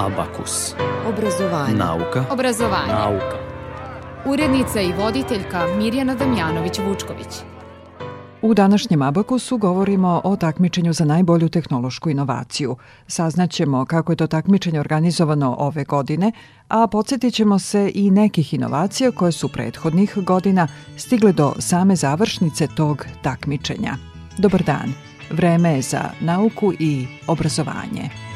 Abakus. Obrazovanje. Nauka. Obrazovanje. Nauka. Urednica i voditeljka Mirjana Damjanović-Vučković. U današnjem Abakusu govorimo o takmičenju za najbolju tehnološku inovaciju. Saznaćemo kako je to takmičenje organizovano ove godine, a podsjetit ćemo se i nekih inovacija koje su prethodnih godina stigle do same završnice tog takmičenja. Dobar dan. Vreme je za nauku i obrazovanje.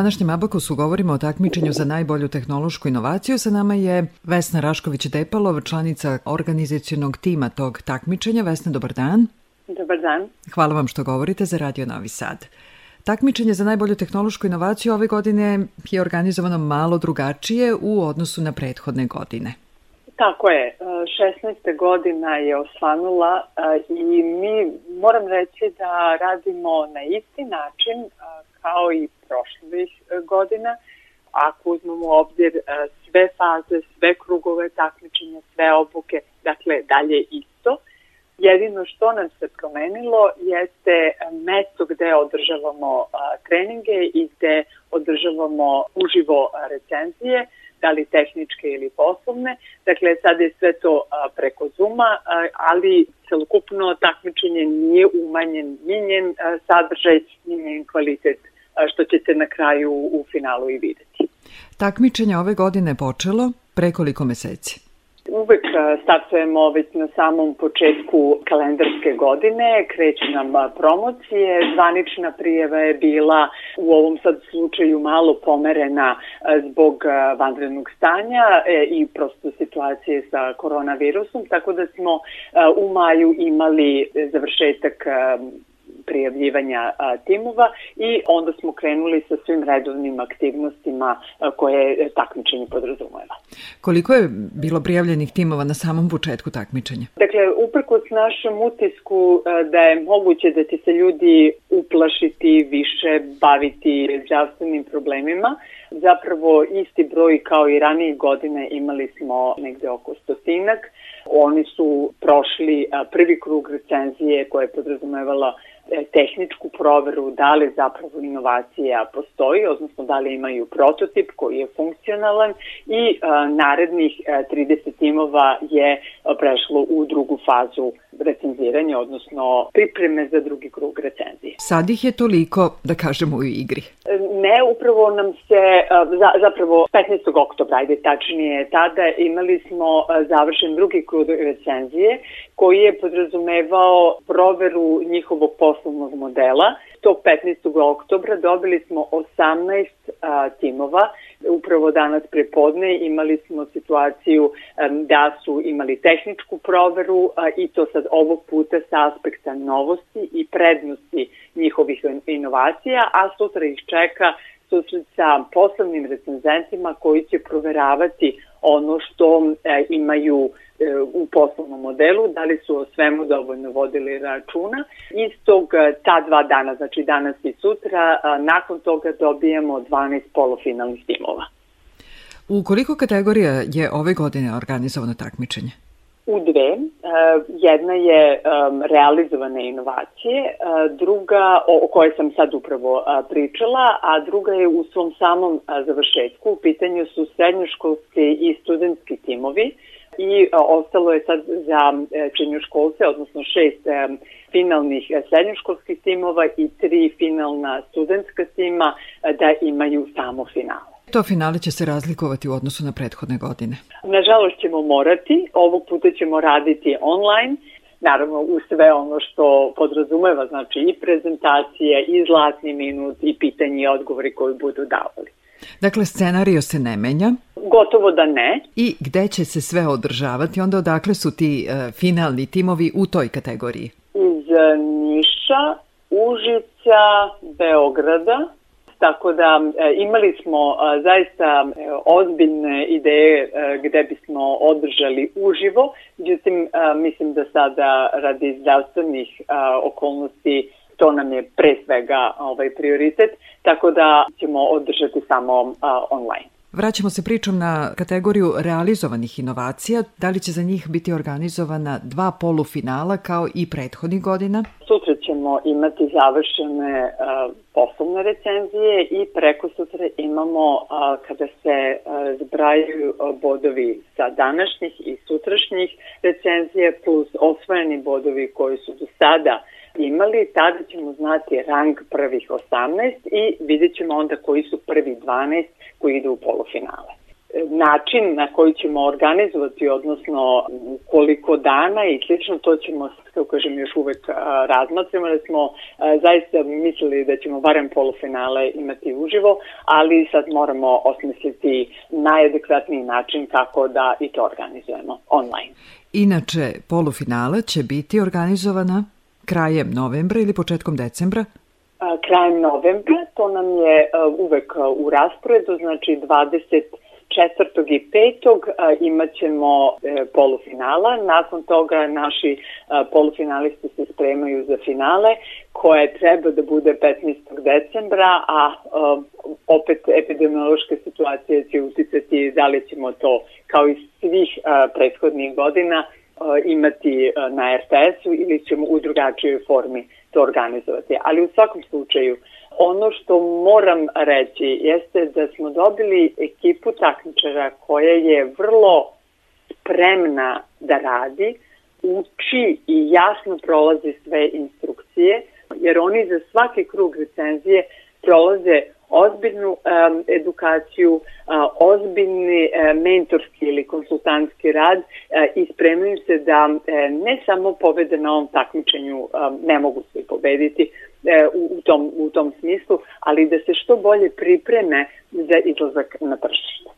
Današnjem Abakosu govorimo o takmičenju za najbolju tehnološku inovaciju. Sa nama je Vesna Rašković-Depalov, članica organizacijonog tima tog takmičenja. Vesna, dobar dan. Dobar dan. Hvala vam što govorite za Radio Novi Sad. Takmičenje za najbolju tehnološku inovaciju ove godine je organizovano malo drugačije u odnosu na prethodne godine. Tako je, 16. godina je osvanula i mi moram reći da radimo na isti način kao i prošlih e, godina. Ako uzmemo u obzir e, sve faze, sve krugove takmičenja, sve obuke, dakle dalje isto. Jedino što nam se promenilo jeste mesto gde održavamo treninge i gde održavamo uživo recenzije, da li tehničke ili poslovne. Dakle, sada je sve to preko Zuma, ali celokupno takmičenje nije umanjen ni njen sadržaj, ni njen kvalitet, što ćete na kraju u finalu i videti. Takmičenje ove godine počelo pre koliko meseci? Uvek startujemo već na samom početku kalendarske godine, kreću nam promocije, zvanična prijeva je bila u ovom sad slučaju malo pomerena zbog vanrednog stanja e, i prosto situacije sa koronavirusom, tako da smo u maju imali završetak prijavljivanja timova i onda smo krenuli sa svim redovnim aktivnostima koje takmičenje podrazumeva. Koliko je bilo prijavljenih timova na samom početku takmičenja? Dakle, uprkos našem utisku da je moguće da ti se ljudi uplašiti, više baviti zdravstvenim problemima, zapravo isti broj kao i ranije godine imali smo negde oko stotinak. Oni su prošli prvi krug recenzije koja je podrazumevala tehničku proveru da li zapravo inovacija postoji, odnosno da li imaju prototip koji je funkcionalan i a, narednih a, 30 timova je prešlo u drugu fazu recenziranja, odnosno pripreme za drugi krug recenzije. Sad ih je toliko, da kažemo, u igri. E, ne, upravo nam se, za, zapravo 15. oktobra, ajde tačnije, tada imali smo završen drugi krug recenzije koji je podrazumevao proveru njihovog poslovnog modela. Tog 15. oktobra dobili smo 18 a, timova. Upravo danas prepodne imali smo situaciju a, da su imali tehničku proveru a, i to sad ovog puta sa aspekta novosti i prednosti njihovih inovacija, a sutra ih čeka susret sa poslovnim recenzentima koji će proveravati ono što e, imaju e, u poslovnom modelu, da li su o svemu dovoljno vodili računa. Istog e, ta dva dana, znači danas i sutra, nakon toga dobijemo 12 polufinalnih timova. U koliko kategorija je ove godine organizovano takmičenje? U dve. Jedna je realizovane inovacije, druga o kojoj sam sad upravo pričala, a druga je u svom samom završetku. U pitanju su srednjoškolski i studentski timovi i ostalo je sad za e, činjoškolce, odnosno šest e, finalnih e, srednjoškolskih timova i tri finalna studentska tima da imaju samo finale. To finale će se razlikovati u odnosu na prethodne godine. Nažalost ćemo morati, ovog puta ćemo raditi online, naravno u sve ono što podrazumeva, znači i prezentacije, i zlatni minut, i pitanje i odgovori koji budu davali. Dakle, scenario se ne menja? Gotovo da ne. I gde će se sve održavati? Onda odakle su ti e, finalni timovi u toj kategoriji? Iz Niša, Užica, Beograda, Tako da e, imali smo e, zaista e, ozbiljne ideje gde bismo održali uživo, međutim mislim da sada radi zdravstvenih okolnosti to nam je pre svega ovaj prioritet, tako da ćemo održati samo online. Vraćamo se pričom na kategoriju realizovanih inovacija. Da li će za njih biti organizovana dva polufinala kao i prethodnih godina? Sutra ćemo imati završene uh, poslovne recenzije i preko sutra imamo kada se uh, zbrajaju bodovi sa današnjih i sutrašnjih recenzije plus osvojeni bodovi koji su do sada imali, tada ćemo znati rang prvih 18 i vidjet ćemo onda koji su prvi 12 koji idu u polufinale način na koji ćemo organizovati, odnosno koliko dana i slično, to ćemo, kao kažem, još uvek razmatramo, da smo zaista mislili da ćemo barem polufinale imati uživo, ali sad moramo osmisliti najadekvatniji način kako da i to organizujemo online. Inače, polufinale će biti organizovana krajem novembra ili početkom decembra? Krajem novembra, to nam je uvek u rasporedu, znači 20 četvrtog i petog a, imat ćemo e, polufinala. Nakon toga naši polufinalisti se spremaju za finale koje treba da bude 15. decembra, a, opet epidemiološka situacija će uticati da li ćemo to kao i svih prethodnih godina imati na RTS-u ili ćemo u drugačijoj formi to organizovati. Ali u svakom slučaju, ono što moram reći jeste da smo dobili ekipu takmičara koja je vrlo spremna da radi, uči i jasno prolazi sve instrukcije, jer oni za svaki krug recenzije prolaze ozbiljnu um, edukaciju, uh, ozbiljni uh, mentorski ili konsultantski rad uh, i spremaju se da uh, ne samo pobede na ovom takmičenju um, ne mogu svi pobediti uh, u, u, tom, u tom smislu, ali da se što bolje pripreme za izlazak na tržište.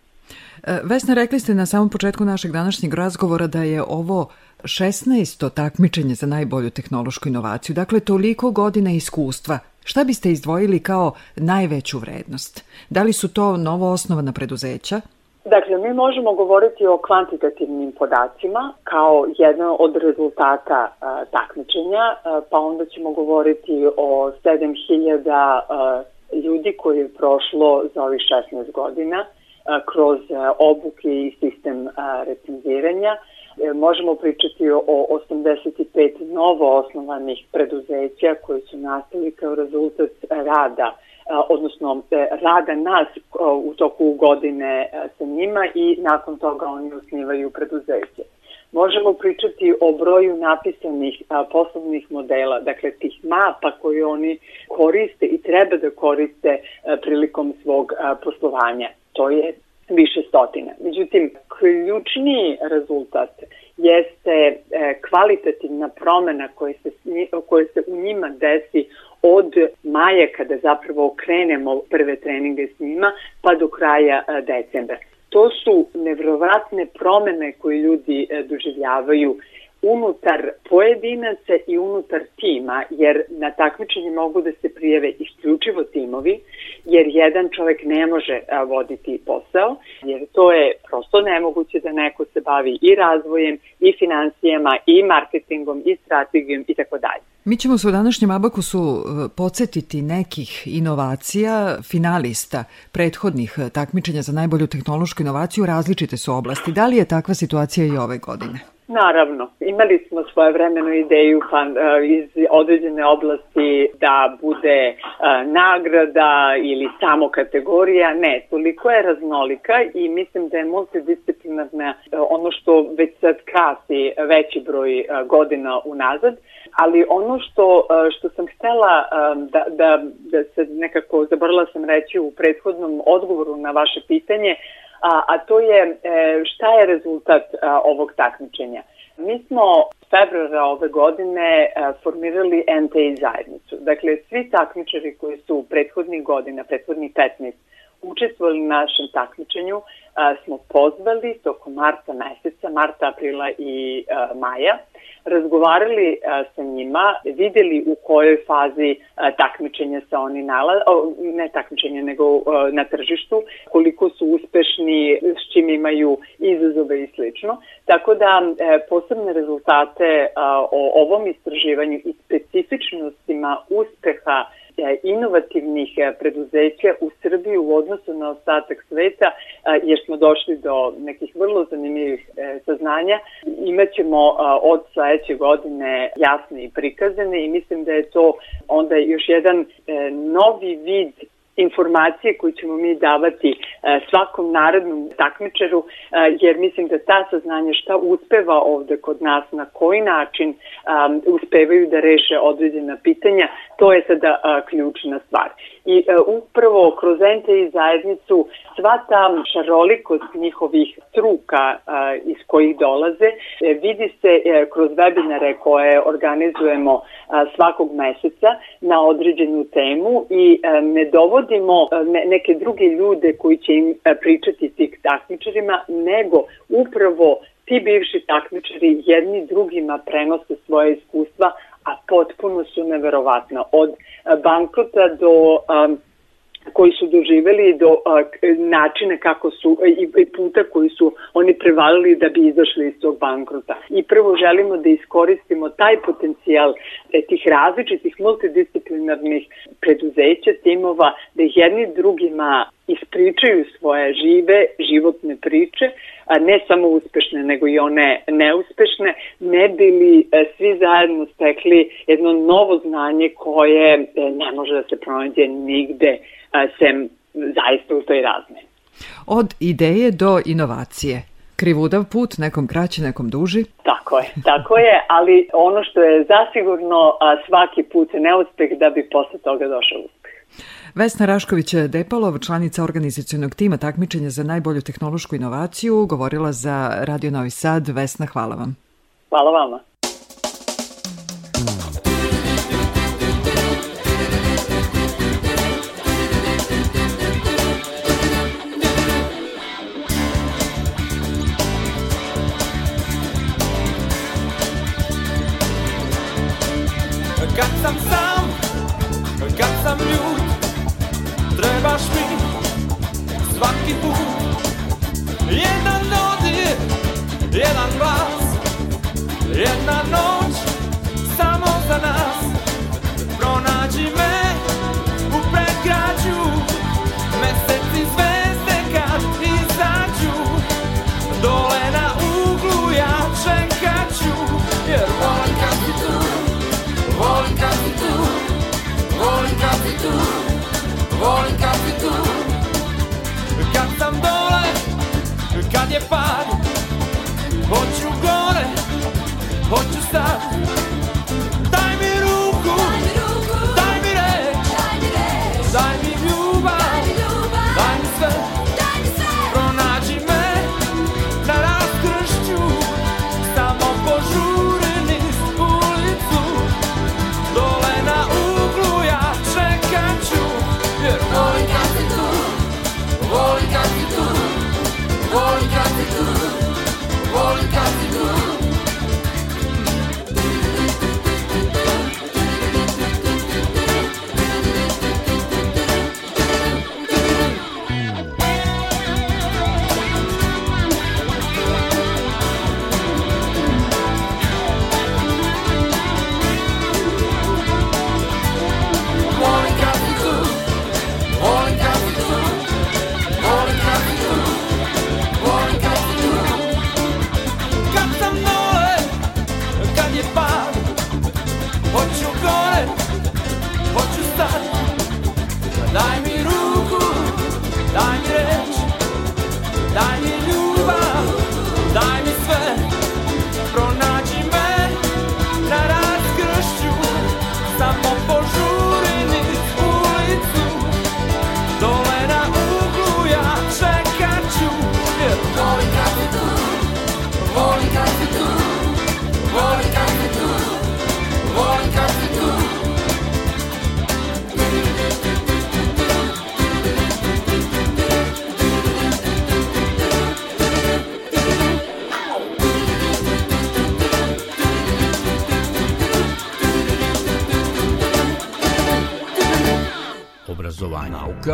Vesna, rekli ste na samom početku našeg današnjeg razgovora da je ovo 16. takmičenje za najbolju tehnološku inovaciju, dakle toliko godina iskustva. Šta biste izdvojili kao najveću vrednost? Da li su to novo osnovana preduzeća? Dakle, mi možemo govoriti o kvantitativnim podacima kao jedan od rezultata a, takmičenja, a, pa onda ćemo govoriti o 7000 a, ljudi koji je prošlo za ovih 16 godina a, kroz a, obuke i sistem a, recenziranja. E, možemo pričati o 85 novo osnovanih preduzeća koji su nastali kao rezultat rada odnosno e, rada nas u toku godine e, sa njima i nakon toga oni osnivaju preduzeće. Možemo pričati o broju napisanih poslovnih modela, dakle tih mapa koje oni koriste i treba da koriste prilikom svog poslovanja. To je više stotina. Međutim, ključni rezultat jeste e, kvalitativna promena koja se, koja se u njima desi od maja kada zapravo krenemo prve treninge s njima pa do kraja e, decembra. To su nevrovatne promene koje ljudi e, doživljavaju unutar pojedinaca i unutar tima, jer na takmičenje mogu da se prijeve isključivo timovi, jer jedan čovek ne može voditi posao, jer to je prosto nemoguće da neko se bavi i razvojem, i financijama, i marketingom, i strategijom i tako dalje. Mi ćemo se u današnjem Abakusu e, podsjetiti nekih inovacija finalista prethodnih e, takmičenja za najbolju tehnološku inovaciju različite su oblasti. Da li je takva situacija i ove godine? Naravno, imali smo svoje vremenu ideju pa, e, iz određene oblasti da bude e, nagrada ili samo kategorija. Ne, toliko je raznolika i mislim da je multidisciplinarna e, ono što već sad krasi veći broj godina unazad, ali ono što, što sam htela da, da, da se nekako, zabrala sam reći u prethodnom odgovoru na vaše pitanje, a, a to je e, šta je rezultat a, ovog takmičenja. Mi smo februara ove godine a, formirali NTI zajednicu. Dakle, svi takmičari koji su prethodnih godina, prethodnih 15, učestvovali na našem takmičenju, smo pozvali tokom marta meseca, marta, aprila i maja, razgovarali a, sa njima, videli u kojoj fazi a, takmičenja se oni nalaze, ne takmičenja nego a, na tržištu, koliko su uspešni, s čim imaju izazove i slično. Tako da e, posebne rezultate a, o ovom istraživanju i specifičnostima uspeha E, inovativnih e, preduzeća u Srbiji u odnosu na ostatak sveta, e, jer smo došli do nekih vrlo zanimljivih saznanja. Imaćemo od sledeće godine jasne i prikazane i mislim da je to onda još jedan novi vid informacije koje ćemo mi davati e, svakom narodnom takmičaru, e, jer mislim da ta saznanja šta uspeva ovde kod nas, na koji način um, uspevaju da reše određena pitanja, to je sada ključna stvar. I uh, upravo kroz NTI zajednicu sva ta šarolikost njihovih struka uh, iz kojih dolaze vidi se kroz webinare koje organizujemo svakog meseca na određenu temu i ne dovodimo neke druge ljude koji će im pričati tih takmičarima, nego upravo ti bivši takmičari jedni drugima prenose svoje iskustva, a potpuno su neverovatna. Od bankrota do um, koji su doživeli do a, načina kako su i, i puta koji su oni prevalili da bi izašli iz tog bankrota. I prvo želimo da iskoristimo taj potencijal tih različitih multidisciplinarnih preduzeća, timova, da jedni drugima ispričaju svoje žive životne priče, a ne samo uspešne, nego i one neuspešne, ne bili e, svi zajedno stekli jedno novo znanje koje e, ne može da se pronađe nigde sem zaista u toj razmeni. Od ideje do inovacije. Krivudav put, nekom kraći, nekom duži? Tako je, tako je, ali ono što je zasigurno svaki put neuspeh da bi posle toga došao uspeh. Vesna Rašković-Depalov, članica organizacijonog tima takmičenja za najbolju tehnološku inovaciju, govorila za Radio Novi Sad. Vesna, hvala vam. Hvala vama. Jedna noć samo za nas Pronađi u predgrađu Meseci zvezde kad izađu Dole na uglu ja čekat ću Jer volim kad si tu Volim kad si tu Volim kad si tu Volim kad si tu. Kad sam dole Kad je pad hoću sad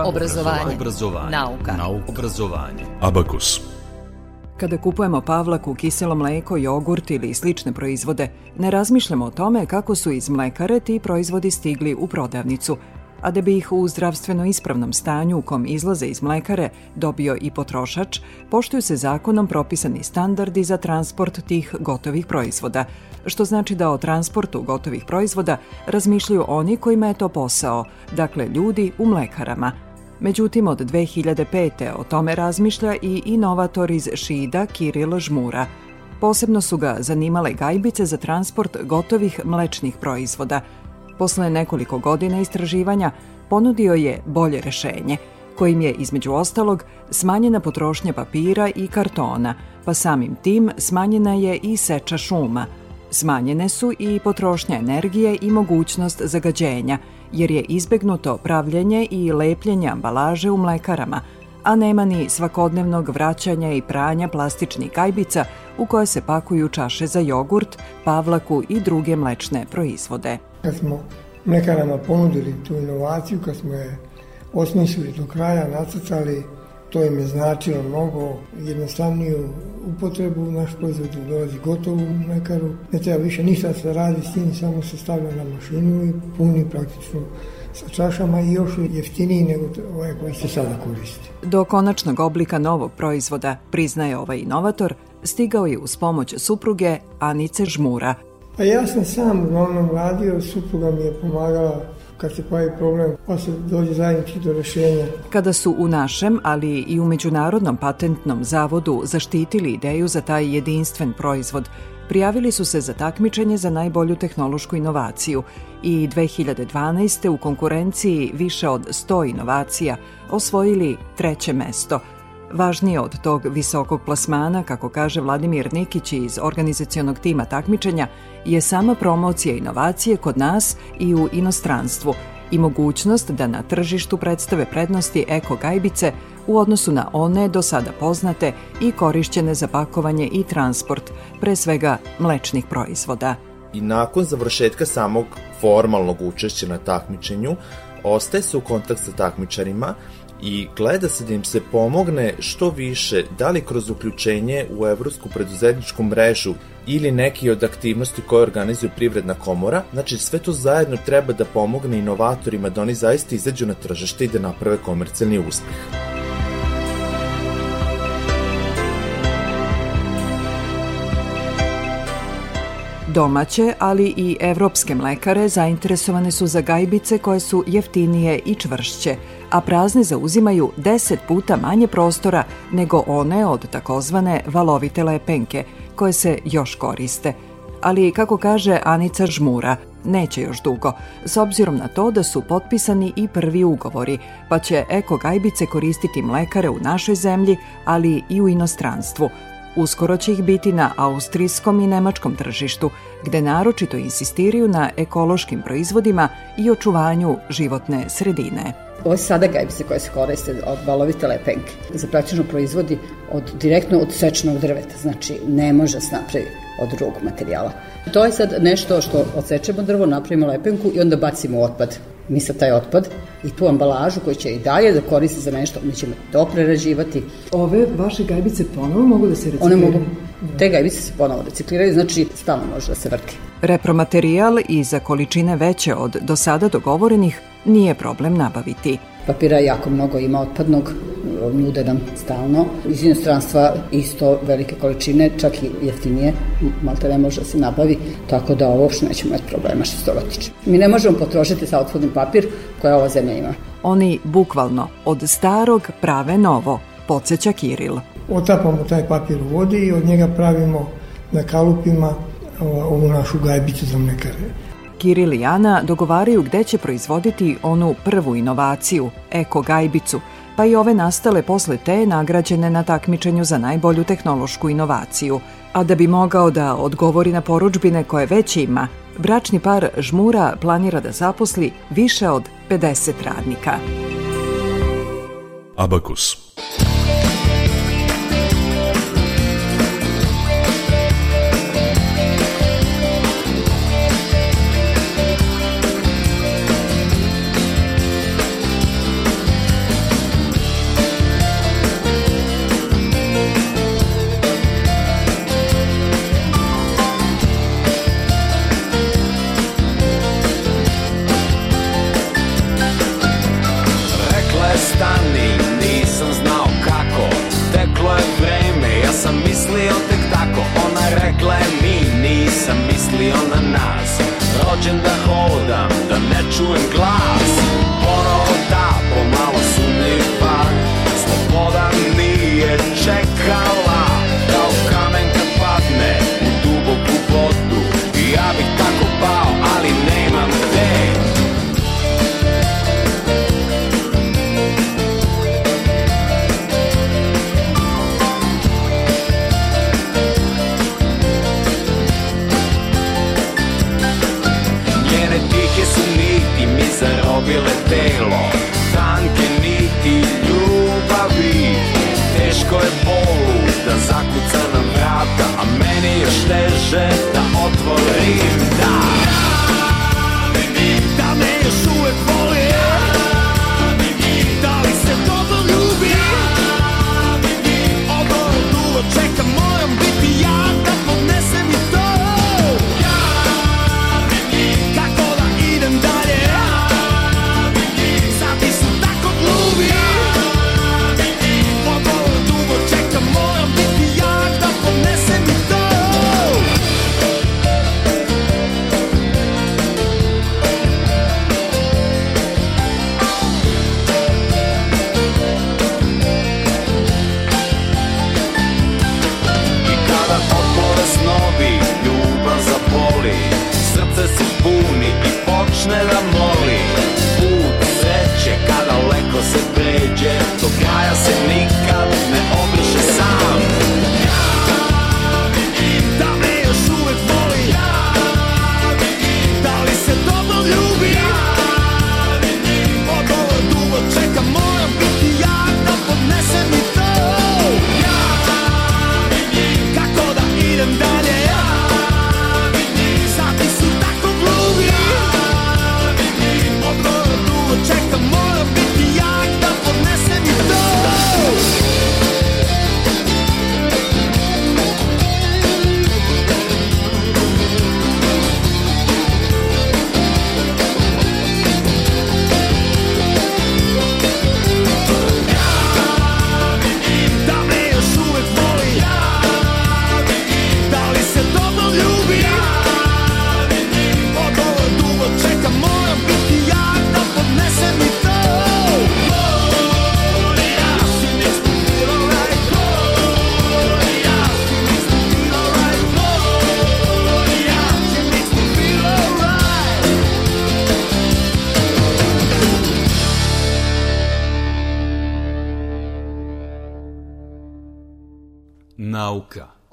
Obrazovanje. Obrazovanje. Nauka. Nauka. Obrazovanje. Abakus. Kada kupujemo pavlaku, kiselo mleko, jogurt ili slične proizvode, ne razmišljamo o tome kako su iz mlekare ti proizvodi stigli u prodavnicu, a da bi ih u zdravstveno ispravnom stanju u kom izlaze iz mlekare dobio i potrošač, poštuju se zakonom propisani standardi za transport tih gotovih proizvoda, što znači da o transportu gotovih proizvoda razmišljaju oni kojima je to posao, dakle ljudi u mlekarama. Međutim, od 2005. o tome razmišlja i inovator iz Šida Kiril Žmura. Posebno su ga zanimale gajbice za transport gotovih mlečnih proizvoda. Posle nekoliko godina istraživanja ponudio je bolje rešenje, kojim je između ostalog smanjena potrošnja papira i kartona, pa samim tim smanjena je i seča šuma – Smanjene su i potrošnja energije i mogućnost zagađenja, jer je izbegnuto pravljenje i lepljenje ambalaže u mlekarama, a nema ni svakodnevnog vraćanja i pranja plastičnih gajbica u koje se pakuju čaše za jogurt, pavlaku i druge mlečne proizvode. Kad smo mlekarama ponudili tu inovaciju, kad smo je osmislili do kraja, nacrtali, To im je značilo mnogo jednostavniju upotrebu, naš proizvod dolazi gotovo u mekaru, ne treba više ništa se radi s tim, samo se stavlja na mašinu i puni praktično sa čašama i još jeftiniji nego ovaj koji se sada koristi. Do konačnog oblika novog proizvoda, priznaje ovaj inovator, stigao je uz pomoć supruge Anice Žmura. Pa ja sam sam uglavnom radio, supruga mi je pomagala kad se pojavi problem, pa se dođe zajednički do rešenja. Kada su u našem, ali i u Međunarodnom patentnom zavodu zaštitili ideju za taj jedinstven proizvod, prijavili su se za takmičenje za najbolju tehnološku inovaciju i 2012. u konkurenciji više od 100 inovacija osvojili treće mesto – Važnije od tog visokog plasmana, kako kaže Vladimir Nikić iz organizacionog tima takmičenja, je sama promocija inovacije kod nas i u inostranstvu i mogućnost da na tržištu predstave prednosti eko gajbice u odnosu na one do sada poznate i korišćene za pakovanje i transport, pre svega mlečnih proizvoda. I nakon završetka samog formalnog učešća na takmičenju, ostaje se u kontakt sa takmičarima i gleda se da im se pomogne što više, da li kroz uključenje u Evropsku preduzetničku mrežu ili neki od aktivnosti koje organizuje Privredna komora, znači sve to zajedno treba da pomogne inovatorima da oni zaista izađu na tržište i da naprave komercijalni uspeh. Domaće, ali i evropske mlekare zainteresovane su za gajbice koje su jeftinije i čvršće, a prazne zauzimaju 10 puta manje prostora nego one od takozvane valovite lepenke, koje se još koriste. Ali, kako kaže Anica Žmura, neće još dugo, s obzirom na to da su potpisani i prvi ugovori, pa će eko gajbice koristiti mlekare u našoj zemlji, ali i u inostranstvu – Uskoro će ih biti na austrijskom i nemačkom tržištu, gde naročito insistiraju na ekološkim proizvodima i očuvanju životne sredine. Ovo je sada gajbice koje se koriste od valovite lepenke. Za praktično proizvodi od, direktno od sečnog drveta, znači ne može se napraviti od drugog materijala. To je sad nešto što odsečemo drvo, napravimo lepenku i onda bacimo otpad mi sad taj otpad i tu ambalažu koju će i dalje da koriste za nešto, mi ćemo to prerađivati. Ove vaše gajbice ponovo mogu da se recikliraju? One mogu, te gajbice se ponovo recikliraju, znači stalno može da se vrti. Repromaterijal i za količine veće od do sada dogovorenih nije problem nabaviti. Papira jako mnogo ima otpadnog, nude nam stalno. Iz inostranstva isto velike količine, čak i jeftinije, malte ne može da se nabavi, tako da ovo uopšte nećemo imati problema što se toga tiče. Mi ne možemo potrošiti sa otvodnim papir koja ova zemlja ima. Oni bukvalno od starog prave novo, podsjeća Kiril. Otapamo taj papir u vodi i od njega pravimo na kalupima ovu našu gajbicu za mlekare. Kiril i Ana dogovaraju gde će proizvoditi onu prvu inovaciju, eko gajbicu, pa i ove nastale posle te nagrađene na takmičenju za najbolju tehnološku inovaciju. A da bi mogao da odgovori na poručbine koje već ima, bračni par Žmura planira da zaposli više od 50 radnika. Abakus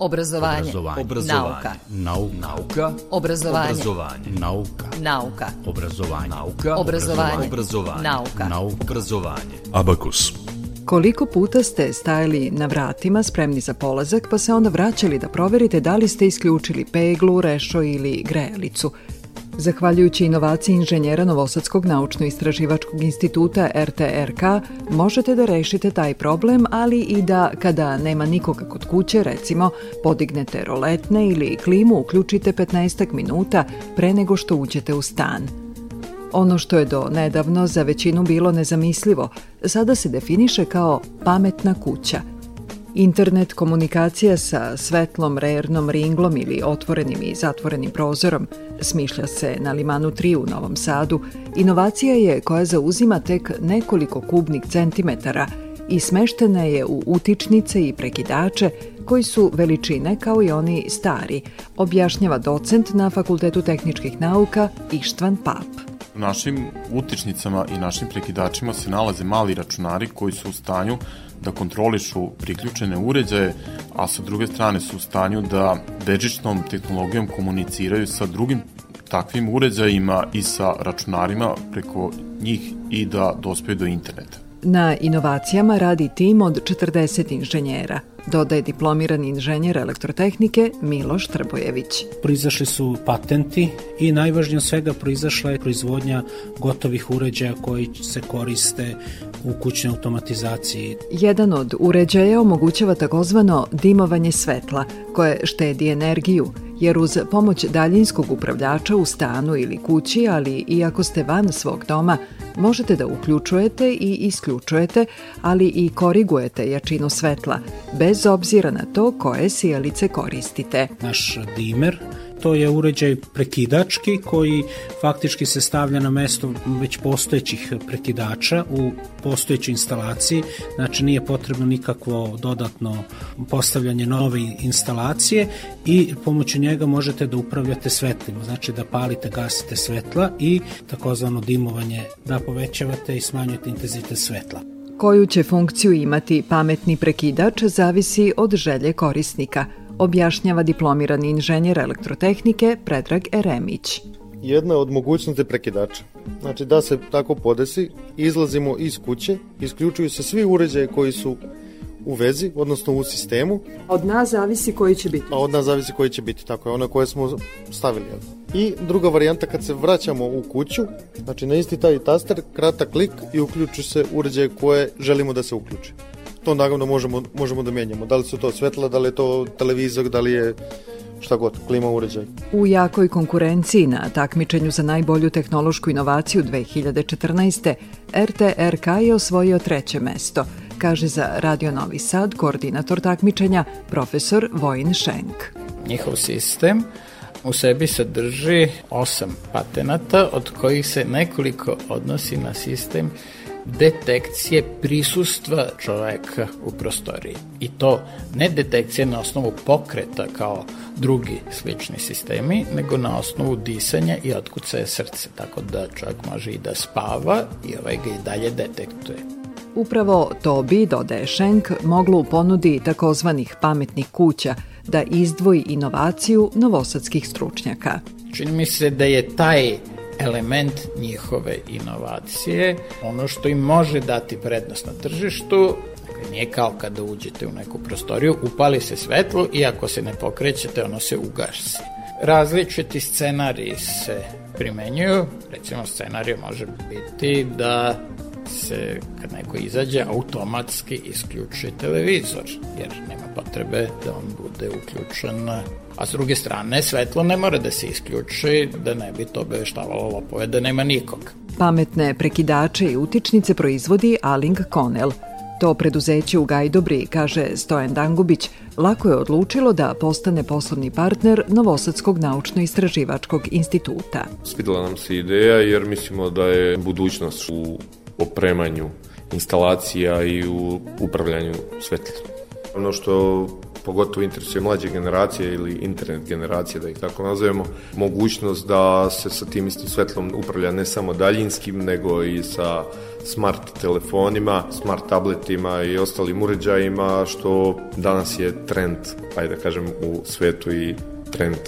Obrazovanje. Obrazovanje. Nauka. Nauka. Nauka. Obrazovanje. Obrazovanje. Nauka. Nauka. Obrazovanje. Nauka. Obrazovanje. Obrazovanje. Nauka. Nauka. Obrazovanje. Abakus. Koliko puta ste stajali na vratima spremni za polazak pa se onda vraćali da proverite da li ste isključili peglu, rešo ili grejalicu – Zahvaljujući inovaciji inženjera Novosadskog naučno-istraživačkog instituta RTRK, možete da rešite taj problem, ali i da, kada nema nikoga kod kuće, recimo, podignete roletne ili klimu uključite 15 minuta pre nego što uđete u stan. Ono što je do nedavno za većinu bilo nezamislivo, sada se definiše kao pametna kuća – Internet komunikacija sa svetlom, rernom ringlom ili otvorenim i zatvorenim prozorom smišlja se na Limanu 3 u Novom Sadu. Inovacija je koja zauzima tek nekoliko kubnih centimetara i smeštena je u utičnice i prekidače koji su veličine kao i oni stari, objašnjava docent na Fakultetu tehničkih nauka Ištvan Pap. U našim utičnicama i našim prekidačima se nalaze mali računari koji su u stanju da kontrolišu priključene uređaje, a sa druge strane su u stanju da bežičnom tehnologijom komuniciraju sa drugim takvim uređajima i sa računarima preko njih i da dospeju do interneta. Na inovacijama radi tim od 40 inženjera, dodaje diplomirani inženjer elektrotehnike Miloš Trbojević. Proizašli su patenti i najvažnije svega proizašla je proizvodnja gotovih uređaja koji se koriste u kućnoj automatizaciji. Jedan od uređaja omogućava takozvano dimovanje svetla, koje štedi energiju, jer uz pomoć daljinskog upravljača u stanu ili kući, ali i ako ste van svog doma, možete da uključujete i isključujete, ali i korigujete jačinu svetla, bez obzira na to koje sijalice koristite. Naš dimer to je uređaj prekidački koji faktički se stavlja na mesto već postojećih prekidača u postojećoj instalaciji, znači nije potrebno nikakvo dodatno postavljanje nove instalacije i pomoću njega možete da upravljate svetlima, znači da palite, gasite svetla i takozvano dimovanje da povećavate i smanjujete intenzitet svetla. Koju će funkciju imati pametni prekidač zavisi od želje korisnika – objašnjava diplomirani inženjer elektrotehnike Predrag Eremić. Jedna od mogućnosti prekidača. Znači da se tako podesi, izlazimo iz kuće, isključuju se svi uređaje koji su u vezi, odnosno u sistemu. Od nas zavisi koji će biti. A od nas zavisi koji će biti, tako je, one koje smo stavili. I druga varijanta kad se vraćamo u kuću, znači na isti taj taster, kratak klik i uključu se uređaje koje želimo da se uključi to naravno možemo, možemo da menjamo. Da li su to svetla, da li je to televizor, da li je šta god, klima uređaj. U jakoj konkurenciji na takmičenju za najbolju tehnološku inovaciju 2014. RTRK je osvojio treće mesto, kaže za Radio Novi Sad koordinator takmičenja profesor Vojin Šenk. Njihov sistem u sebi sadrži osam patenata, od kojih se nekoliko odnosi na sistem detekcije prisustva čoveka u prostoriji. I to ne detekcije na osnovu pokreta kao drugi slični sistemi, nego na osnovu disanja i otkucaja srce, tako da čovjek može i da spava i ovaj ga i dalje detektuje. Upravo to bi, dodaje Schenk, moglo u ponudi takozvanih pametnih kuća da izdvoji inovaciju novosadskih stručnjaka. Čini mi se da je taj element njihove inovacije, ono što im može dati prednost na tržištu, dakle, nije kao kada uđete u neku prostoriju, upali se svetlo i ako se ne pokrećete, ono se ugasi. Različiti scenariji se primenjuju, recimo scenarij može biti da se kad neko izađe automatski isključi televizor jer nema potrebe da on bude uključen a s druge strane svetlo ne mora da se isključi da ne bi to obeštavalo lopove da nema nikog. Pametne prekidače i utičnice proizvodi Aling Konel. To preduzeće u Gajdobri, kaže Stojan Dangubić, lako je odlučilo da postane poslovni partner Novosadskog naučno-istraživačkog instituta. Svidela nam se ideja jer mislimo da je budućnost u opremanju instalacija i u upravljanju svetlom. Ono što pogotovo interesuje mlađe generacije ili internet generacije, da ih tako nazovemo, mogućnost da se sa tim istim svetlom upravlja ne samo daljinskim, nego i sa smart telefonima, smart tabletima i ostalim uređajima, što danas je trend, ajde da kažem, u svetu i trend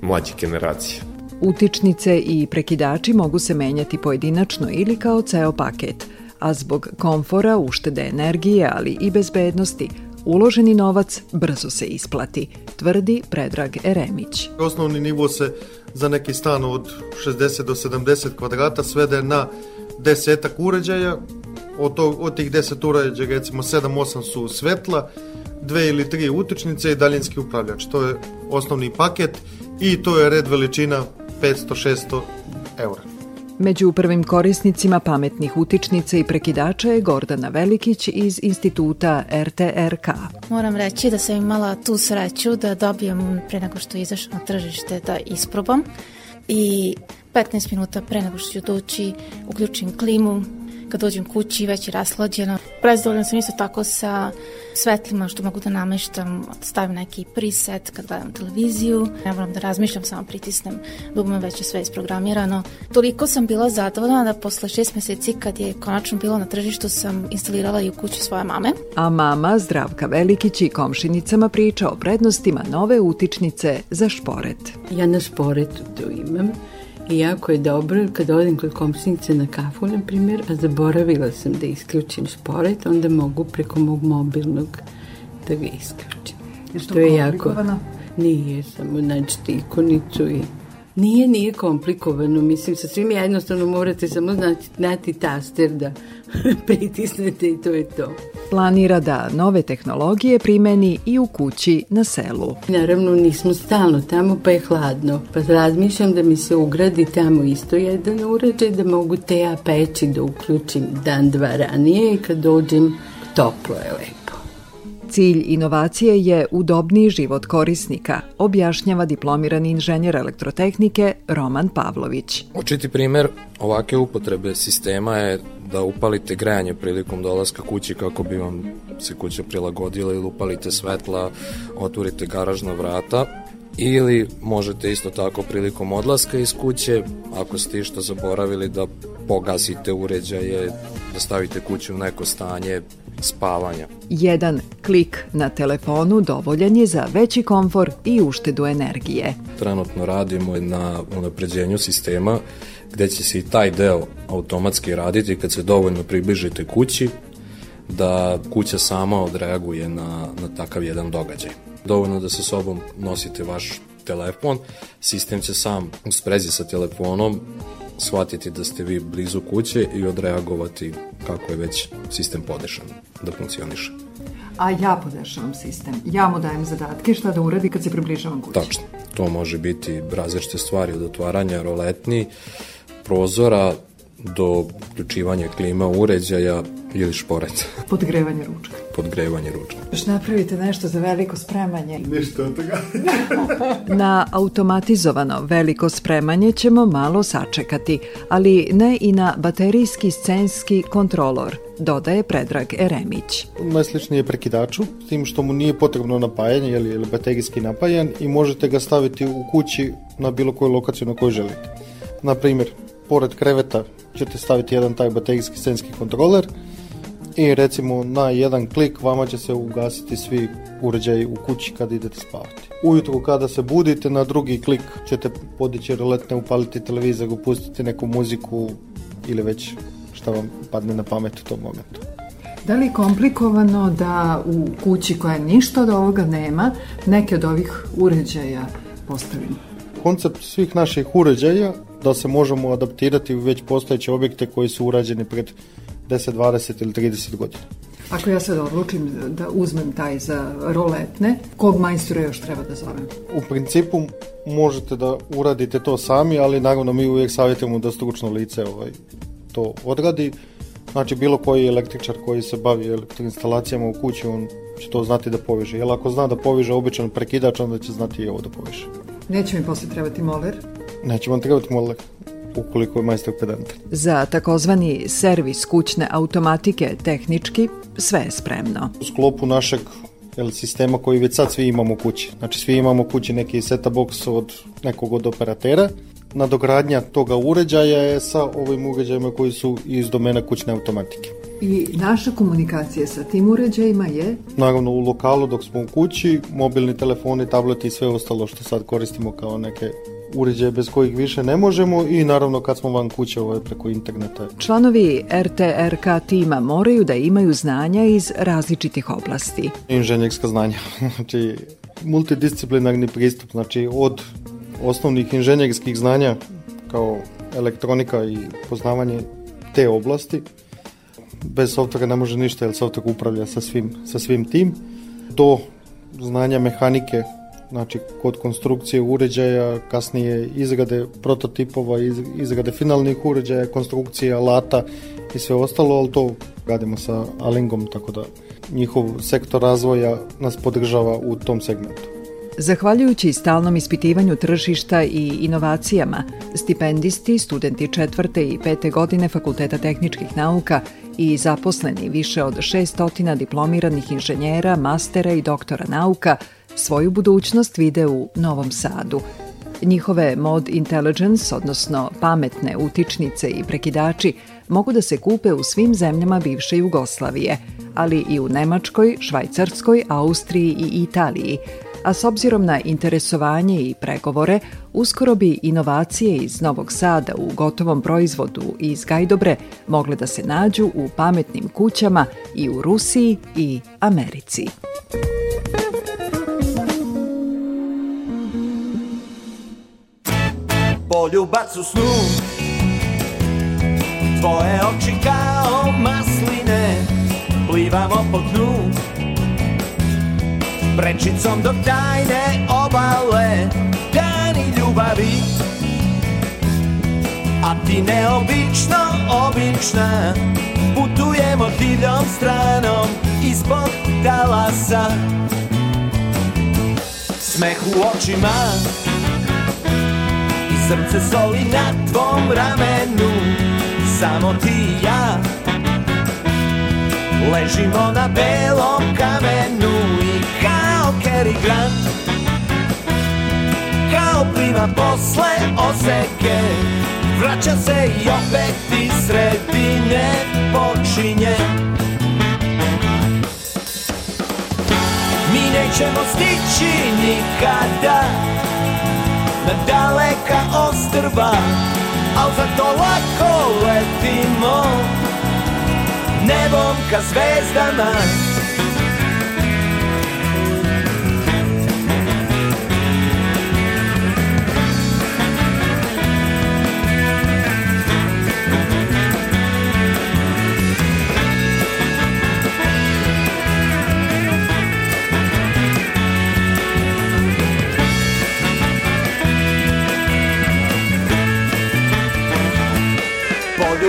mlađe generacije. Utičnice i prekidači mogu se menjati pojedinačno ili kao ceo paket, a zbog komfora, uštede energije, ali i bezbednosti, uloženi novac brzo se isplati, tvrdi Predrag Eremić. Osnovni nivo se za neki stan od 60 do 70 kvadrata svede na desetak uređaja, od, to, od tih 10 uređaja recimo 7-8 su svetla, dve ili tri utičnice i daljinski upravljač. To je osnovni paket i to je red veličina 500-600 eura. Među prvim korisnicima pametnih utičnica i prekidača je Gordana Velikić iz instituta RTRK. Moram reći da sam imala tu sreću da dobijem pre nego što izašao na tržište da isprobam i 15 minuta pre nego što ću doći uključim klimu, kad dođem kući već je raslađena. Prezadovoljna sam isto tako sa svetlima što mogu da nameštam, stavim neki preset kad gledam televiziju, ne moram da razmišljam, samo pritisnem dugme, već je sve isprogramirano. Toliko sam bila zadovoljna da posle šest meseci kad je konačno bilo na tržištu sam instalirala i u kući svoje mame. A mama Zdravka Velikić i komšinicama priča o prednostima nove utičnice za šporet. Ja na šporetu to imam I jako je dobro kad odim kod komšnice na kafu, na primjer, a zaboravila sam da isključim šporet, onda mogu preko mog mobilnog da ga isključim. Je to je jako... Nije, samo nađete ikonicu i Nije, nije komplikovano, mislim, sa svim jednostavno morate samo znati, znati taster da pritisnete i to je to. Planira da nove tehnologije primeni i u kući na selu. Naravno, nismo stalno tamo, pa je hladno, pa razmišljam da mi se ugradi tamo isto jedan uređaj, da mogu te peći da uključim dan, dva ranije i kad dođem, toplo je lepo. Cilj inovacije je udobniji život korisnika, objašnjava diplomirani inženjer elektrotehnike Roman Pavlović. Očiti primer ovake upotrebe sistema je da upalite grejanje prilikom dolaska kući kako bi vam se kuća prilagodila ili upalite svetla, otvorite garažna vrata ili možete isto tako prilikom odlaska iz kuće, ako ste išto zaboravili da pogasite uređaje, da stavite kuću u neko stanje spavanja. Jedan klik na telefonu dovoljan je za veći komfor i uštedu energije. Trenutno radimo na unapređenju sistema gde će se i taj deo automatski raditi kad se dovoljno približite kući da kuća sama odreaguje na, na takav jedan događaj. Dovoljno da sa sobom nosite vaš telefon, sistem će sam u sprezi sa telefonom shvatiti da ste vi blizu kuće i odreagovati kako je već sistem podešan da funkcioniše. A ja podešavam sistem. Ja mu dajem zadatke šta da uradi kad se približavam kući. Tačno. To može biti različite stvari od otvaranja roletni, prozora, do uključivanja klima uređaja ili šporeca. Podgrevanje ručka. Podgrevanje ručka. Još napravite nešto za veliko spremanje. Ništa od toga. na automatizovano veliko spremanje ćemo malo sačekati, ali ne i na baterijski scenski kontrolor, dodaje Predrag Eremić. Najsličnije je prekidaču, s tim što mu nije potrebno napajanje, jer je baterijski napajan i možete ga staviti u kući na bilo koju lokaciju na kojoj želite. Na primjer, pored kreveta ćete staviti jedan taj baterijski scenski kontroler i recimo na jedan klik vama će se ugasiti svi uređaji u kući kad idete spavati. Ujutro kada se budite na drugi klik ćete podići roletne, upaliti televizor, upustiti neku muziku ili već šta vam padne na pamet u tom momentu. Da li je komplikovano da u kući koja ništa od ovoga nema, neke od ovih uređaja postavimo? Koncept svih naših uređaja da se možemo adaptirati u već postojeće objekte koji su urađeni pred 10, 20 ili 30 godina. Ako ja sad odlučim da uzmem taj za roletne, kog majstora još treba da zovem? U principu možete da uradite to sami, ali naravno mi uvijek savjetujemo da stručno lice ovaj, to odradi. Znači bilo koji električar koji se bavi elektroinstalacijama u kući, on će to znati da poveže. Jer ako zna da poveže običan prekidač, onda će znati i ovo da poveže. Neće mi posle trebati moler? Neće vam trebati moler ukoliko je majstor pedant. Za takozvani servis kućne automatike tehnički sve je spremno. U sklopu našeg jel, sistema koji već sad svi imamo kući. Znači svi imamo kući neki seta box od nekog od operatera. Nadogradnja toga uređaja je sa ovim uređajima koji su iz domena kućne automatike. I naša komunikacija sa tim uređajima je? Naravno u lokalu dok smo u kući, mobilni telefoni, tableti i sve ostalo što sad koristimo kao neke uređaje bez kojih više ne možemo i naravno kad smo van kuće ovo je preko interneta. Članovi RTRK tima moraju da imaju znanja iz različitih oblasti. Inženjerska znanja, znači multidisciplinarni pristup, znači od osnovnih inženjerskih znanja kao elektronika i poznavanje te oblasti. Bez softvera ne može ništa jer softver upravlja sa svim, sa svim tim. Do znanja mehanike znači kod konstrukcije uređaja, kasnije izrade prototipova, izrade finalnih uređaja, konstrukcije alata i sve ostalo, ali to radimo sa Alingom, tako da njihov sektor razvoja nas podržava u tom segmentu. Zahvaljujući stalnom ispitivanju tržišta i inovacijama, stipendisti, studenti četvrte i pete godine Fakulteta tehničkih nauka i zaposleni više od 600 diplomiranih inženjera, mastera i doktora nauka svoju budućnost vide u Novom Sadu. Njihove mod intelligence, odnosno pametne utičnice i prekidači, mogu da se kupe u svim zemljama bivše Jugoslavije, ali i u Nemačkoj, Švajcarskoj, Austriji i Italiji, a s obzirom na interesovanje i pregovore, uskoro bi inovacije iz Novog Sada u gotovom proizvodu iz Gajdobre mogle da se nađu u pametnim kućama i u Rusiji i Americi. Poljubac u snu. Tvoje oči kao masline Plivamo po dnu. Prečicom do tajne obale Dani ljubavi. A ti neobično obična Putujemo divljom stranom Ispod talasa. Smeh u očima Srce soli na tvom ramenu. Samo ti i ja Ležimo na belom kamenu. I kao Cary Grant Kao plima posle oseke Vraća se i opet iz sredine počinje. Mi nećemo stići nikada daleka ostrva Al zato lako letimo. Nebom ka zvezdama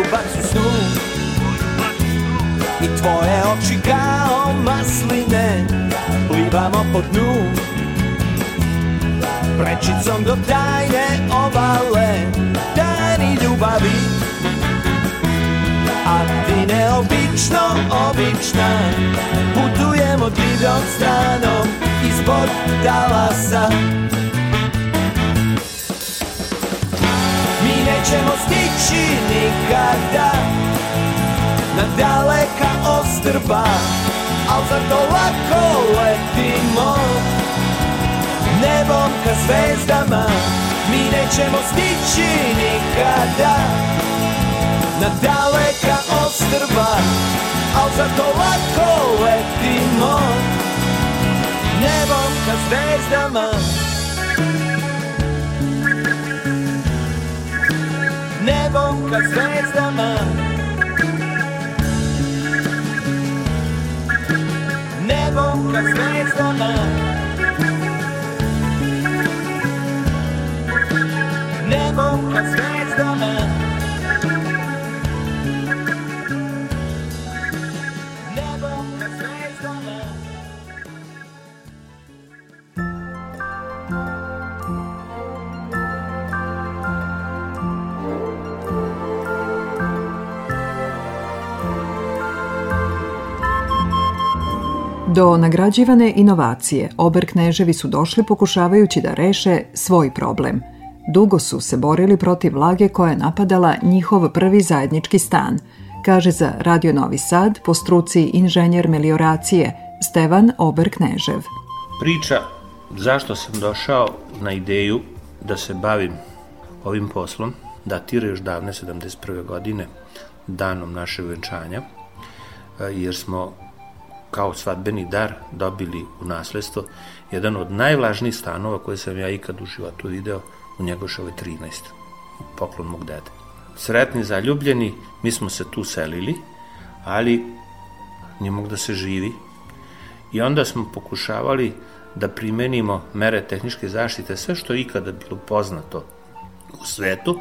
poljubac u snu I tvoje oči kao masline Plivamo po dnu. Prečicom do tajne obale Dani ljubavi. A ti neobično obična Putujemo divljom stranom Ispod Dalasa nećemo stići nikada Na daleka ostrba Al zato lako letimo. Nebom ka zvezdama Mi nećemo stići nikada Na daleka ostrba Al zato lako letimo. Nebom ka zvezdama Nebom ka zvezdama. Nebom ka zvezdama. Nebom ka zvezdama Do nagrađivane inovacije Ober Kneževi su došli pokušavajući da reše svoj problem. Dugo su se borili protiv vlage koja je napadala njihov prvi zajednički stan, kaže za Radio Novi Sad po struci inženjer melioracije Stevan Ober Knežev. Priča zašto sam došao na ideju da se bavim ovim poslom datira još davne 71. godine, danom naše venčanja, jer smo kao svadbeni dar dobili u nasledstvo jedan od najvažnijih stanova koje sam ja ikad u životu video u Njegošovoj 13. Poklon mog dede. Sretni, zaljubljeni, mi smo se tu selili, ali nije mog da se živi. I onda smo pokušavali da primenimo mere tehničke zaštite, sve što je ikada bilo poznato u svetu.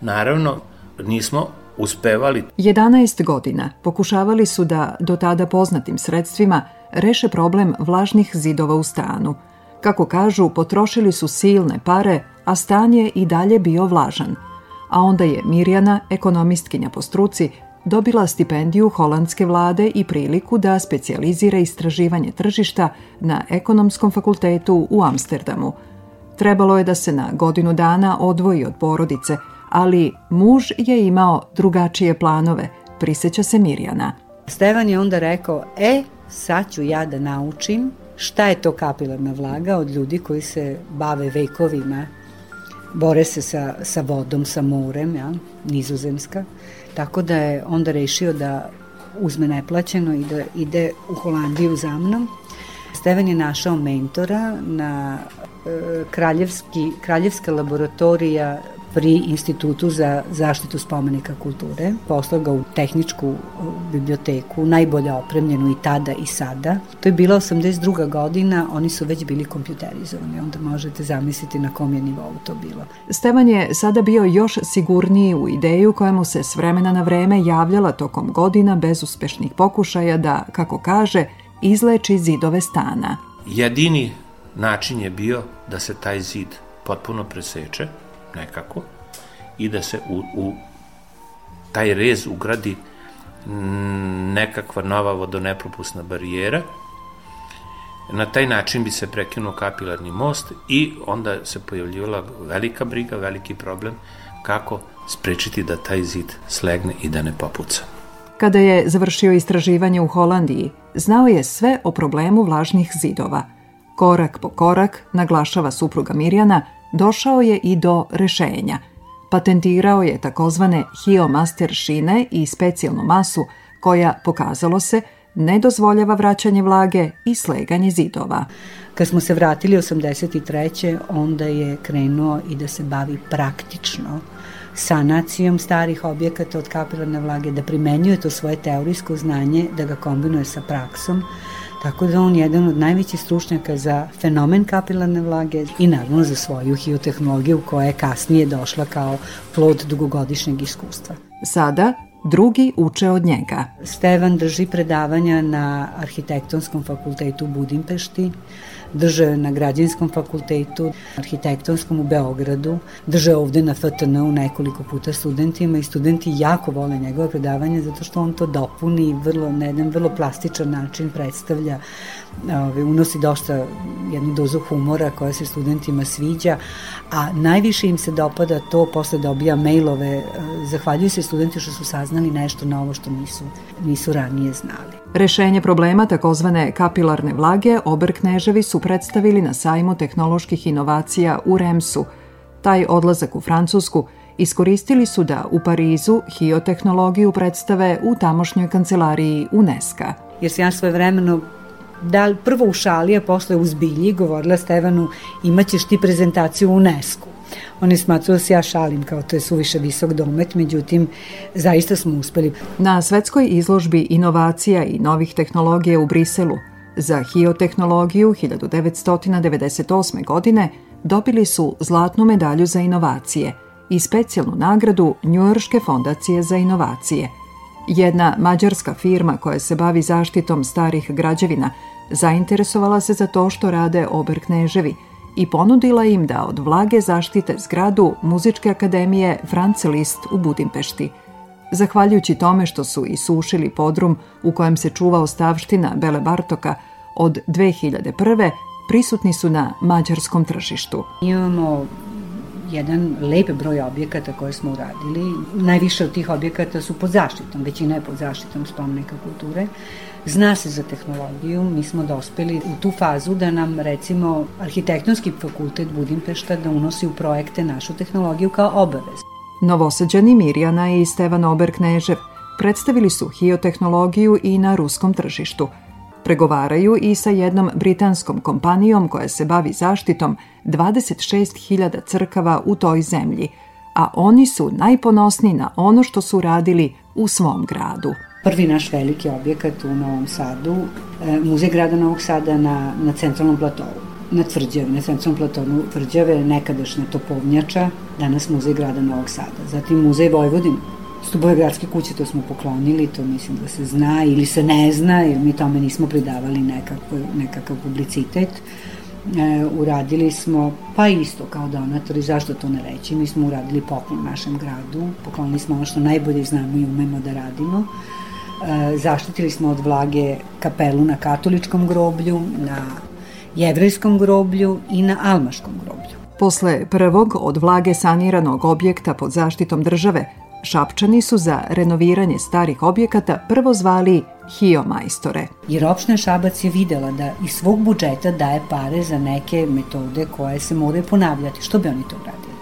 Naravno, nismo uspevali. 11 godina pokušavali su da do tada poznatim sredstvima reše problem vlažnih zidova u stanu. Kako kažu, potrošili su silne pare, a stan je i dalje bio vlažan. A onda je Mirjana, ekonomistkinja po struci, dobila stipendiju holandske vlade i priliku da specijalizira istraživanje tržišta na ekonomskom fakultetu u Amsterdamu. Trebalo je da se na godinu dana odvoji od porodice – ali muž je imao drugačije planove, priseća se Mirjana. Stevan je onda rekao, e, sad ću ja da naučim šta je to kapilarna vlaga od ljudi koji se bave vekovima, bore se sa, sa vodom, sa morem, ja, nizozemska. Tako da je onda rešio da uzme neplaćeno i da ide u Holandiju za mnom. Stevan je našao mentora na e, kraljevski, kraljevska laboratorija pri Institutu za zaštitu spomenika kulture. Poslao ga u tehničku biblioteku, najbolje opremljenu i tada i sada. To je bila 82. godina, oni su već bili kompjuterizovani, onda možete zamisliti na kom je nivou to bilo. Stevan je sada bio još sigurniji u ideju koja mu se s vremena na vreme javljala tokom godina bez uspešnih pokušaja da, kako kaže, izleči zidove stana. Jedini način je bio da se taj zid potpuno preseče, nekako i da se u, u taj rez ugradi nekakva nova vodonepropusna barijera. Na taj način bi se prekinuo kapilarni most i onda se pojavljivala velika briga, veliki problem kako sprečiti da taj zid slegne i da ne popuca. Kada je završio istraživanje u Holandiji, znao je sve o problemu vlažnih zidova. Korak po korak, naglašava supruga Mirjana, došao je i do rešenja. Patentirao je takozvane Hiomaster šine i specijalnu masu koja, pokazalo se, ne dozvoljava vraćanje vlage i sleganje zidova. Kad smo se vratili 83. onda je krenuo i da se bavi praktično sanacijom starih objekata od kapilarne vlage, da primenjuje to svoje teorijsko znanje, da ga kombinuje sa praksom, Tako da on je jedan od najvećih stručnjaka za fenomen kapilarne vlage i naravno za svoju hiotehnologiju koja je kasnije došla kao plod dugogodišnjeg iskustva. Sada drugi uče od njega. Stevan drži predavanja na Arhitektonskom fakultetu u Budimpešti, drže na Građanskom fakultetu, arhitektonskom u Beogradu, drže ovde na FTN-u nekoliko puta studentima i studenti jako vole njegove predavanje zato što on to dopuni vrlo, na jedan vrlo plastičan način predstavlja ove, unosi dosta jednu dozu humora koja se studentima sviđa, a najviše im se dopada to posle dobija mailove, e, zahvaljuju se studenti što su saznali nešto novo što nisu, nisu ranije znali. Rešenje problema takozvane kapilarne vlage Oberkneževi su predstavili na sajmu tehnoloških inovacija u Remsu. Taj odlazak u Francusku iskoristili su da u Parizu hiotehnologiju predstave u tamošnjoj kancelariji UNESCO. Jer se ja svoje vremeno da prvo u šali, a posle u zbilji govorila Stevanu imaćeš ti prezentaciju u UNESCO. On je smatrao da se ja šalim kao to je suviše visok domet, međutim zaista smo uspeli. Na svetskoj izložbi inovacija i novih tehnologija u Briselu za hiotehnologiju 1998. godine dobili su zlatnu medalju za inovacije i specijalnu nagradu Njujorške fondacije za inovacije. Jedna mađarska firma koja se bavi zaštitom starih građevina zainteresovala se za to što rade Oberkneževi i ponudila im da od vlage zaštite zgradu Muzičke akademije France Liszt u Budimpešti. Zahvaljujući tome što su isušili podrum u kojem se čuva ostavština Bele Bartoka od 2001. prisutni su na mađarskom tržištu. Imamo jedan lep broj objekata koje smo uradili. Najviše od tih objekata su pod zaštitom, većina je pod zaštitom spomenika kulture. Zna se za tehnologiju, mi smo dospeli u tu fazu da nam recimo arhitektonski fakultet Budimpešta da unosi u projekte našu tehnologiju kao obavez. Novosađani Mirjana i Stevan Oberknežev predstavili su hiotehnologiju i na ruskom tržištu. Pregovaraju i sa jednom britanskom kompanijom koja se bavi zaštitom 26.000 crkava u toj zemlji, a oni su najponosniji na ono što su radili u svom gradu prvi naš veliki objekat u Novom Sadu, e, Muzej grada Novog Sada na, na centralnom platovu na tvrđavi, na centralnom platonu tvrđave, nekadašnja topovnjača, danas muzej grada Novog Sada. Zatim muzej Vojvodina, Stubove gradske kuće, to smo poklonili, to mislim da se zna ili se ne zna, jer mi tome nismo pridavali nekakav, nekakav publicitet. E, uradili smo, pa isto kao donatori, zašto to ne reći, mi smo uradili poklon našem gradu, poklonili smo ono što najbolje znamo i umemo da radimo. E, zaštitili smo od vlage kapelu na katoličkom groblju, na jevrejskom groblju i na almaškom groblju. Posle prvog od vlage saniranog objekta pod zaštitom države, Šapčani su za renoviranje starih objekata prvo zvali Hio majstore. Jer opština Šabac je videla da iz svog budžeta daje pare za neke metode koje se moraju ponavljati. Što bi oni to uradili?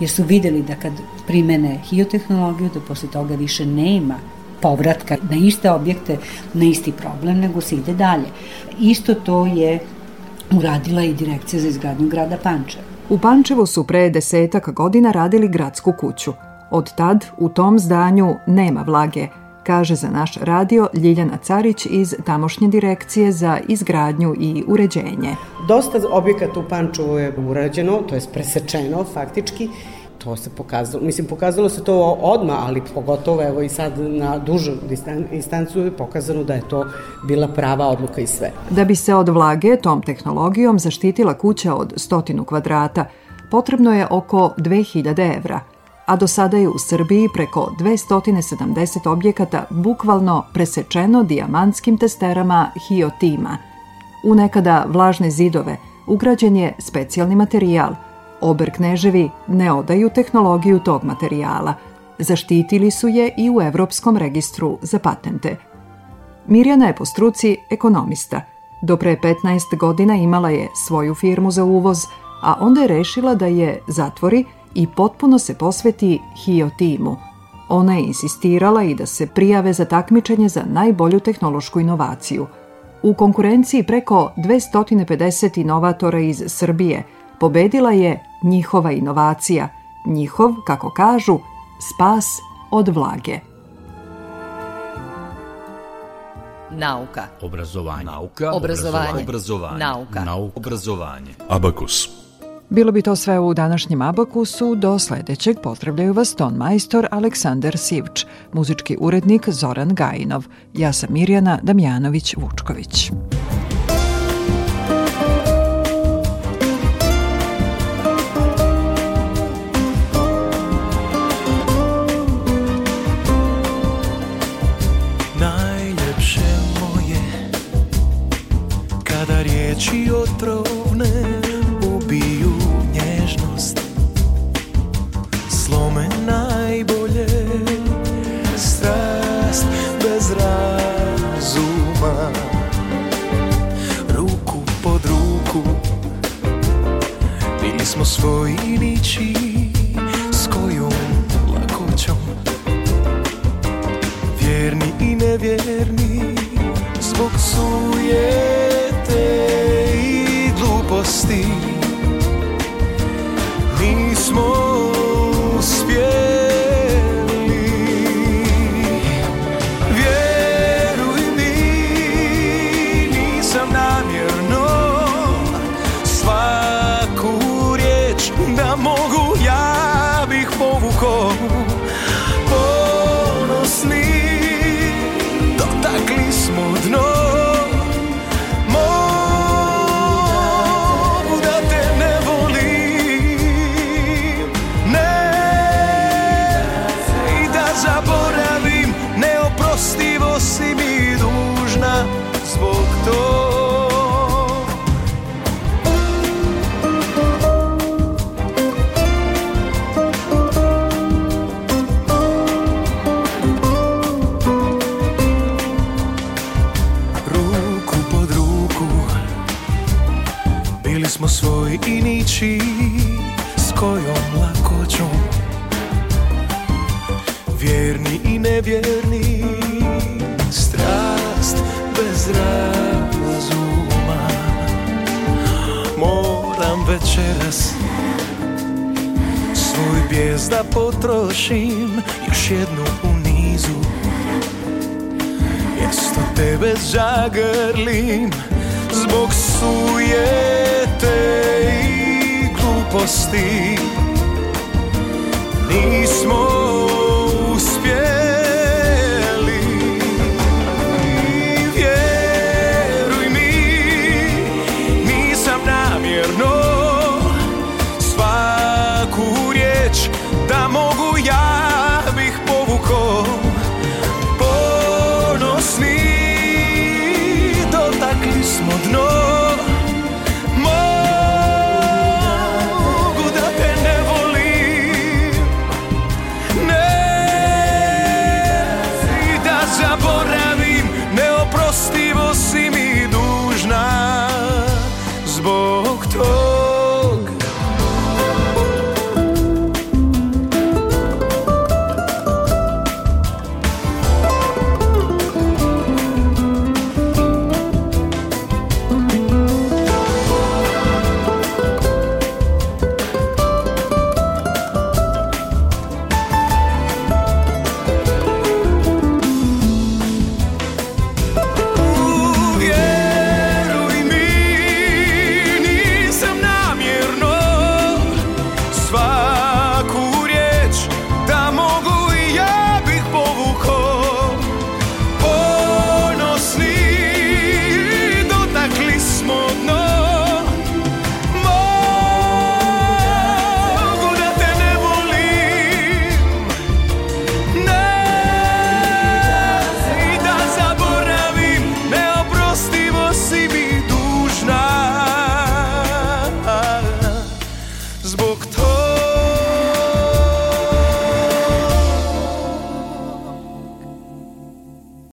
Jer su videli da kad primene hiotehnologiju, da posle toga više nema povratka na iste objekte, na isti problem, nego se ide dalje. Isto to je uradila i direkcija za izgradnju grada Pančeva. U Pančevu su pre desetak godina radili gradsku kuću. Od tad u tom zdanju nema vlage, kaže za naš radio Ljiljana Carić iz tamošnje direkcije za izgradnju i uređenje. Dosta objekata u Pančevu je urađeno, to je presečeno faktički to se pokazalo, mislim pokazalo se to odma, ali pogotovo evo i sad na dužu distancu je pokazano da je to bila prava odluka i sve. Da bi se od vlage tom tehnologijom zaštitila kuća od stotinu kvadrata, potrebno je oko 2000 evra, a do sada je u Srbiji preko 270 objekata bukvalno presečeno dijamantskim testerama Hiotima. U nekada vlažne zidove ugrađen je specijalni materijal – Oberkneževi ne odaju tehnologiju tog materijala. Zaštitili su je i u Evropskom registru za patente. Mirjana je po struci ekonomista. Do pre 15 godina imala je svoju firmu za uvoz, a onda je rešila da je zatvori i potpuno se posveti HIO timu. Ona je insistirala i da se prijave za takmičenje za najbolju tehnološku inovaciju. U konkurenciji preko 250 inovatora iz Srbije – pobedila je njihova inovacija, njihov, kako kažu, spas od vlage. Nauka. Obrazovanje. Nauka. Obrazovanje. Obrazovanje. Nauka. Nauka. Obrazovanje. Abakus. Bilo bi to sve u današnjem Abakusu, do sledećeg pozdravljaju vas ton majstor Aleksandar Sivč, muzički urednik Zoran Gajinov. Ja sam Mirjana Damjanović-Vučković. Riječi otrovne ubiju nježnost. Slome najbolje strast bez razuma. Ruku pod ruku Bili smo svoji niči Nismo Nevjerni Strast bez razuma Moram večeras Svoj bijes da potrošim Još jednu u nizu Mjesto tebe zagrlim Zbog sujete i gluposti. Nismo mogu ja.